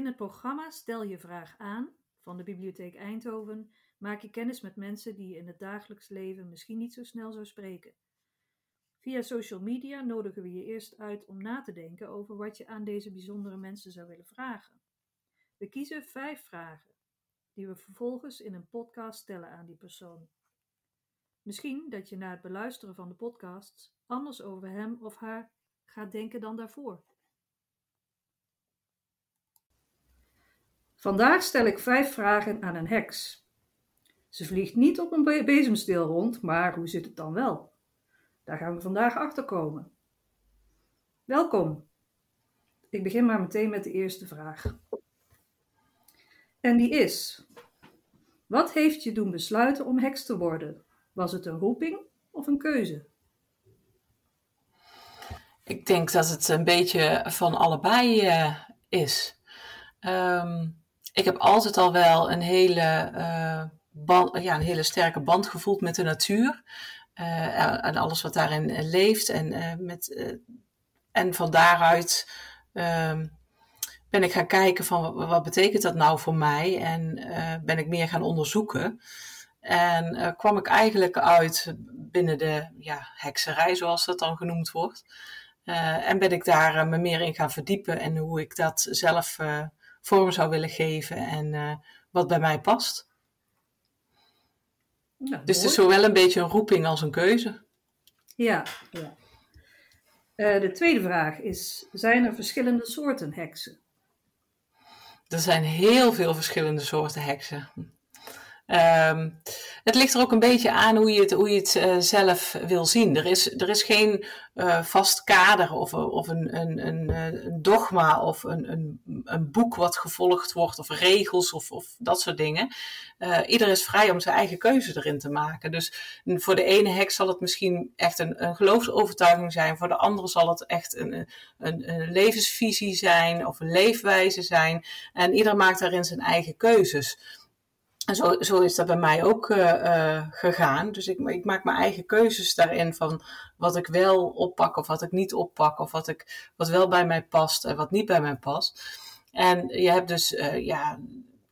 In het programma Stel je vraag aan van de Bibliotheek Eindhoven maak je kennis met mensen die je in het dagelijks leven misschien niet zo snel zou spreken. Via social media nodigen we je eerst uit om na te denken over wat je aan deze bijzondere mensen zou willen vragen. We kiezen vijf vragen, die we vervolgens in een podcast stellen aan die persoon. Misschien dat je na het beluisteren van de podcasts anders over hem of haar gaat denken dan daarvoor. Vandaag stel ik vijf vragen aan een heks. Ze vliegt niet op een bezemsteel rond, maar hoe zit het dan wel? Daar gaan we vandaag achter komen. Welkom. Ik begin maar meteen met de eerste vraag. En die is: Wat heeft je doen besluiten om heks te worden? Was het een roeping of een keuze? Ik denk dat het een beetje van allebei uh, is. Um, ik heb altijd al wel een hele, band, ja, een hele sterke band gevoeld met de natuur. Uh, en alles wat daarin leeft. En, met, en van daaruit ehm, ben ik gaan kijken van wat, wat, betekent dat nou voor mij? En ben ik meer gaan onderzoeken. En kwam ik eigenlijk uit binnen de ja, hekserij, zoals dat dan genoemd wordt. en ben ik daar me meer in gaan verdiepen en hoe ik dat zelf vorm zou willen geven en uh, wat bij mij past. Ja, dus het is zowel een beetje een roeping als een keuze. Ja, ja. Uh, de tweede vraag is: zijn er verschillende soorten heksen? Er zijn heel veel verschillende soorten heksen. Um, het ligt er ook een beetje aan hoe je het, hoe je het uh, zelf wil zien. Er is, er is geen uh, vast kader of, of een, een, een, een dogma of een, een, een, boek wat gevolgd wordt of regels of, of dat soort dingen. Uh, ieder is vrij om zijn eigen keuze erin te maken. Dus voor de ene hek zal het misschien echt een, een geloofsovertuiging zijn. Voor de andere zal het echt een, een, een levensvisie zijn of een leefwijze zijn. En ieder maakt daarin zijn eigen keuzes. En zo, zo is dat bij mij ook uh, gegaan. Dus ik, ik, maak mijn eigen keuzes daarin van wat ik wel oppak of wat ik niet oppak. Of wat, ik, wat wel bij mij past en wat niet bij mij past. En je hebt dus uh, ja,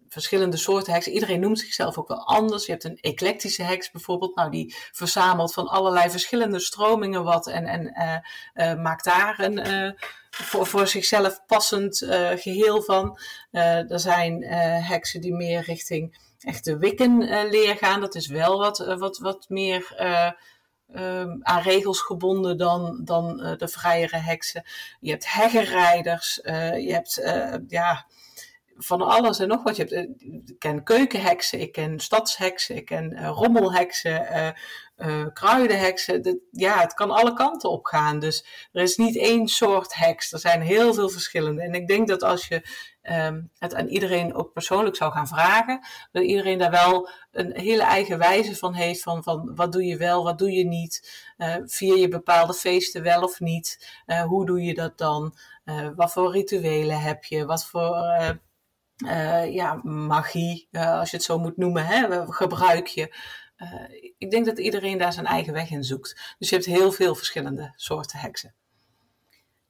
verschillende soorten heksen. Iedereen noemt zichzelf ook wel anders. Je hebt een eclectische heks bijvoorbeeld. Nou, die verzamelt van allerlei verschillende stromingen wat. En, en maakt daar een voor, voor zichzelf passend geheel van. er zijn heksen die meer richting echt de Wiccan-leer gaan. Dat is wel wat, eh, wat, wat meer uh, aan regels gebonden dan, dan de vrijere heksen. Je hebt heggenrijders, je hebt ja, van alles en nog wat. Je hebt, ik ken keukenheksen, ik ken stadsheksen, ik ken rommelheksen, kruidenheksen. ja, het kan alle kanten op gaan. Dus er is niet één soort heks. Er zijn heel veel verschillende. En ik denk dat als je um, het aan iedereen ook persoonlijk zou gaan vragen, dat iedereen daar wel een hele eigen wijze van heeft van, van wat doe je wel, wat doe je niet, vier je bepaalde feesten wel of niet, hoe doe je dat dan, wat voor rituelen heb je, wat voor ja, magie, als je het zo moet noemen, hè, gebruik je. ik denk dat iedereen daar zijn eigen weg in zoekt. Dus je hebt heel veel verschillende soorten heksen.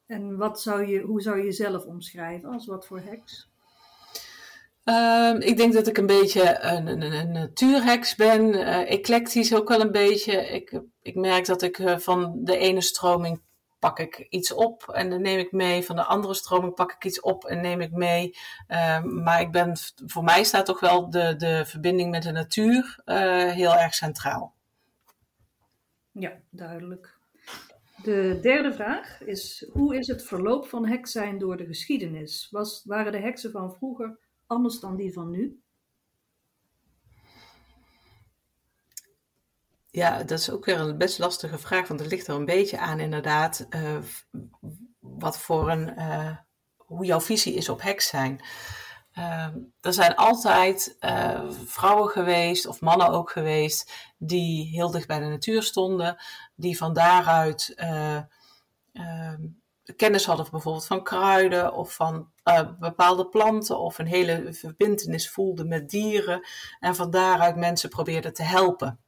En wat zou je, hoe zou je jezelf omschrijven als wat voor heks? Um, ik denk dat ik een beetje een, een, een natuurheks ben, uh, eclectisch ook wel een beetje. Ik, ik merk dat ik uh, van de ene stroming pak ik iets op en dan neem ik mee. Van de andere stroming pak ik iets op en neem ik mee. Uh, maar ik ben, voor mij staat toch wel de, de verbinding met de natuur uh, heel erg centraal. Ja, duidelijk. De derde vraag is: hoe is het verloop van heks zijn door de geschiedenis? Was, waren de heksen van vroeger anders dan die van nu? Ja, dat is ook weer een best lastige vraag, want het ligt er een beetje aan inderdaad uh, wat voor een, uh, hoe jouw visie is op heks zijn. Uh, er zijn altijd uh, vrouwen geweest, of mannen ook geweest, die heel dicht bij de natuur stonden, die van daaruit uh, kennis hadden bijvoorbeeld van kruiden of van bepaalde planten, of een hele verbindenis voelden met dieren, en van daaruit mensen probeerden te helpen.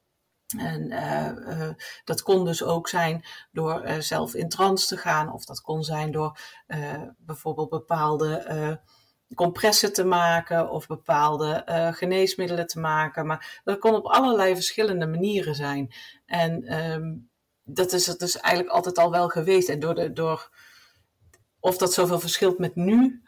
En uh, uh, dat kon dus ook zijn door uh, zelf in trance te gaan, of dat kon zijn door bijvoorbeeld bepaalde compressen te maken of bepaalde geneesmiddelen te maken. Maar dat kon op allerlei verschillende manieren zijn. En um, dat is het dus eigenlijk altijd al wel geweest. En door, de, door of dat zoveel verschilt met nu.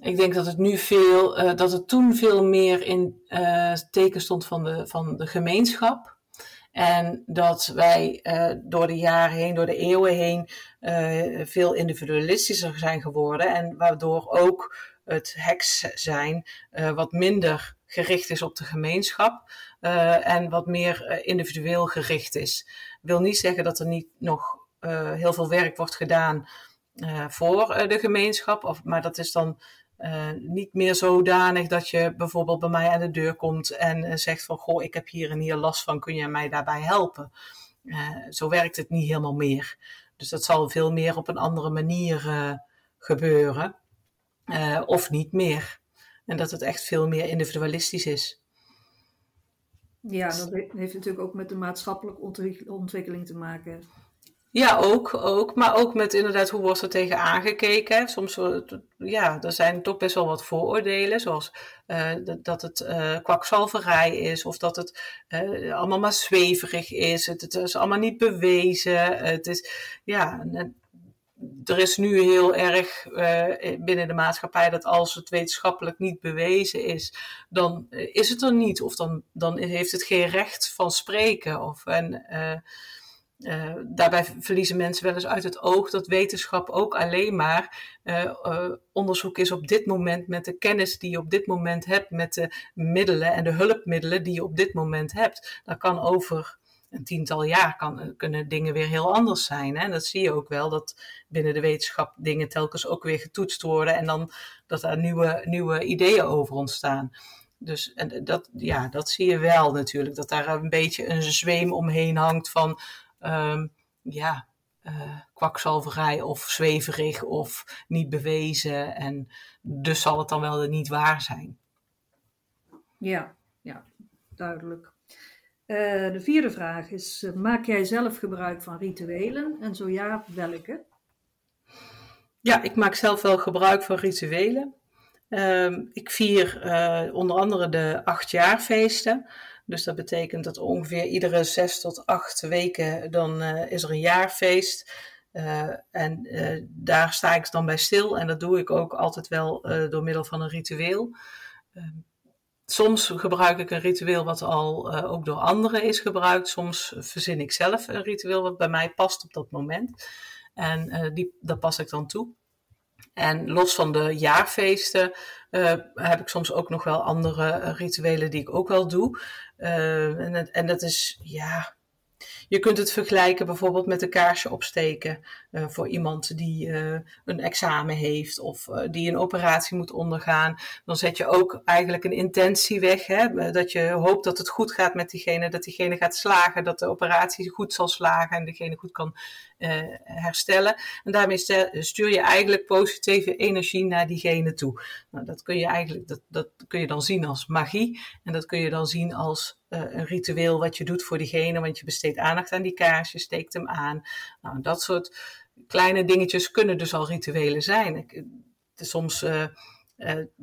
Ik denk dat het nu veel, uh, dat het toen veel meer in uh, teken stond van de, van de gemeenschap. En dat wij uh, door de jaren heen, door de eeuwen heen, veel individualistischer zijn geworden. En waardoor ook het heks zijn wat minder gericht is op de gemeenschap en wat meer individueel gericht is. Wil niet zeggen dat er niet nog heel veel werk wordt gedaan voor de gemeenschap, of, maar dat is dan uh, niet meer zodanig dat je bijvoorbeeld bij mij aan de deur komt en uh, zegt van goh, ik heb hier en hier last van, kun je mij daarbij helpen? Uh, zo werkt het niet helemaal meer. Dus dat zal veel meer op een andere manier gebeuren. of niet meer. En dat het echt veel meer individualistisch is. Ja, dat heeft natuurlijk ook met de maatschappelijke ontwikkeling te maken. Ja, ook, ook. Maar ook met inderdaad hoe wordt er tegen aangekeken. Soms, ja, er zijn toch best wel wat vooroordelen. Zoals uh, dat het uh, kwakzalverij is. Of dat het allemaal maar zweverig is. Het, het, is allemaal niet bewezen. Het is, ja, er is nu heel erg binnen de maatschappij dat als het wetenschappelijk niet bewezen is, dan is het er niet. Of dan, dan heeft het geen recht van spreken. Of, en, uh, daarbij verliezen mensen wel eens uit het oog dat wetenschap ook alleen maar uh, uh, onderzoek is op dit moment met de kennis die je op dit moment hebt, met de middelen en de hulpmiddelen die je op dit moment hebt. Dat kan over een tiental jaar kan, kunnen dingen weer heel anders zijn. Hè? En dat zie je ook wel, dat binnen de wetenschap dingen telkens ook weer getoetst worden en dan dat er nieuwe, nieuwe ideeën over ontstaan. Dus en dat, ja, dat zie je wel natuurlijk, dat daar een beetje een zweem omheen hangt van um, ja, uh, kwakzalverij of zweverig of niet bewezen. En dus zal het dan wel niet waar zijn. Ja, ja, duidelijk. Uh, de vierde vraag is: uh, maak jij zelf gebruik van rituelen? En zo ja, welke? Ja, ik maak zelf wel gebruik van rituelen. Uh, ik vier onder andere de achtjaarfeesten. Dus dat betekent dat ongeveer iedere zes tot acht weken dan uh, is er een jaarfeest. Uh, en uh, daar sta ik dan bij stil en dat doe ik ook altijd wel door middel van een ritueel. Ehm, soms gebruik ik een ritueel wat al ook door anderen is gebruikt. Soms verzin ik zelf een ritueel wat bij mij past op dat moment. En die, dat pas ik dan toe. En los van de jaarfeesten uh, heb ik soms ook nog wel andere rituelen die ik ook wel doe. Uh, en, en dat is, ja, je kunt het vergelijken bijvoorbeeld met een kaarsje opsteken voor iemand die een examen heeft of die een operatie moet ondergaan. Dan zet je ook eigenlijk een intentie weg. Hè? Dat je hoopt dat het goed gaat met diegene, dat diegene gaat slagen, dat de operatie goed zal slagen en diegene goed kan herstellen. En daarmee stuur je eigenlijk positieve energie naar diegene toe. Nou, dat kun je eigenlijk dat, dat kun je dan zien als magie en dat kun je dan zien als een ritueel wat je doet voor diegene, want je besteedt aandacht aan die kaars, je steekt hem aan. Nou, dat soort kleine dingetjes kunnen dus al rituelen zijn. Ik, soms uh, uh,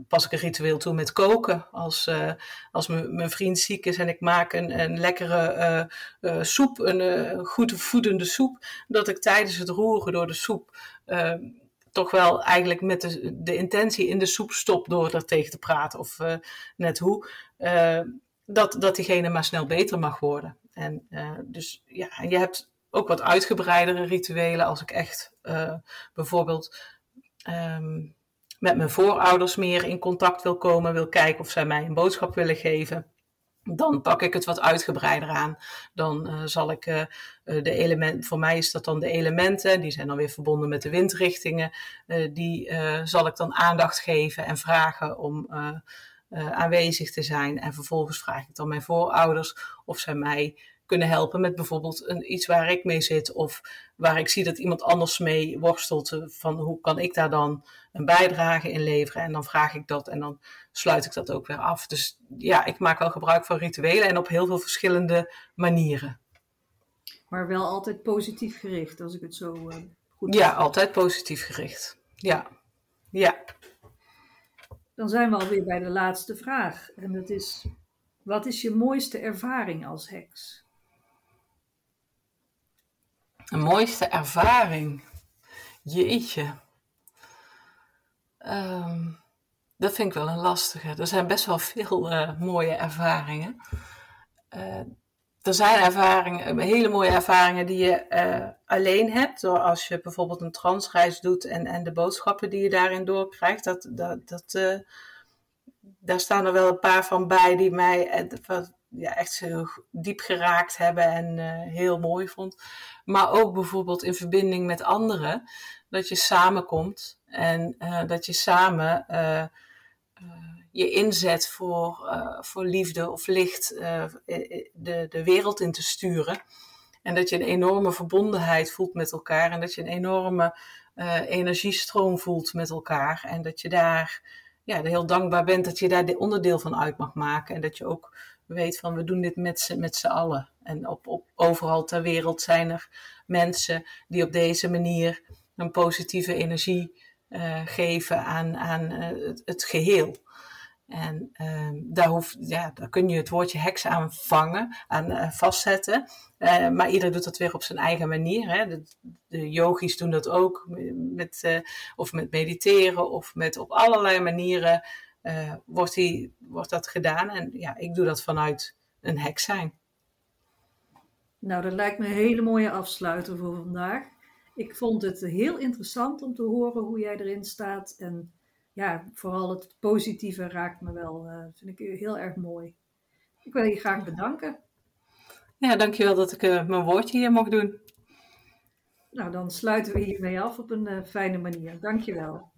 pas ik een ritueel toe met koken. Als, uh, als mijn vriend ziek is en ik maak een, een lekkere soep, een goed voedende soep, dat ik tijdens het roeren door de soep toch wel eigenlijk met de, de intentie in de soep stop door er tegen te praten of net hoe. dat, dat diegene maar snel beter mag worden. En dus ja, je hebt ook wat uitgebreidere rituelen. Als ik echt bijvoorbeeld um, met mijn voorouders meer in contact wil komen, wil kijken of zij mij een boodschap willen geven. Dan pak ik het wat uitgebreider aan. Dan uh, zal ik uh, de elementen, voor mij is dat dan de elementen, die zijn dan weer verbonden met de windrichtingen. die zal ik dan aandacht geven en vragen om aanwezig te zijn. En vervolgens vraag ik dan mijn voorouders of zij mij kunnen helpen met bijvoorbeeld een, iets waar ik mee zit of waar ik zie dat iemand anders mee worstelt. Eh, van hoe kan ik daar dan een bijdrage in leveren? En dan vraag ik dat en dan sluit ik dat ook weer af. Dus ja, ik maak wel gebruik van rituelen en op heel veel verschillende manieren. Maar wel altijd positief gericht, als ik het zo uh, goed Ja, altijd positief gericht. Ja, ja. Dan zijn we alweer bij de laatste vraag. En dat is: wat is je mooiste ervaring als heks? Een mooiste ervaring. Jeetje. Ehm, dat vind ik wel een lastige. Er zijn best wel veel uh, mooie ervaringen. Uh, er zijn ervaringen, hele mooie ervaringen die je alleen hebt. Door als je bijvoorbeeld een transreis doet en, en de boodschappen die je daarin doorkrijgt. Dat, dat, dat, daar staan er wel een paar van bij die mij ja, echt zo diep geraakt hebben en heel mooi vond. Maar ook bijvoorbeeld in verbinding met anderen. Dat je samenkomt en dat je samen je inzet voor, voor liefde of licht de, de wereld in te sturen. En dat je een enorme verbondenheid voelt met elkaar. En dat je een enorme energiestroom voelt met elkaar. En dat je daar ja, heel dankbaar bent dat je daar de onderdeel van uit mag maken. En dat je ook weet van we doen dit met, met z'n allen. En op, op, overal ter wereld zijn er mensen die op deze manier een positieve energie uh, geven aan, aan uh, het, geheel. En uh, daar, hoef, ja, daar kun je het woordje heks aan vangen, aan uh, vastzetten. Maar ieder doet dat weer op zijn eigen manier. Hè. De, de yogis doen dat ook, met, of met mediteren, of met op allerlei manieren wordt, die, wordt dat gedaan. En ja, ik doe dat vanuit een heks zijn. Nou, dat lijkt me een hele mooie afsluiter voor vandaag. Ik vond het heel interessant om te horen hoe jij erin staat en ja, vooral het positieve raakt me wel. Uh, vind ik heel erg mooi. Ik wil je graag bedanken. Ja, dankjewel dat ik uh, mijn woordje hier mocht doen. Nou, dan sluiten we hiermee af op een uh, fijne manier. Dankjewel.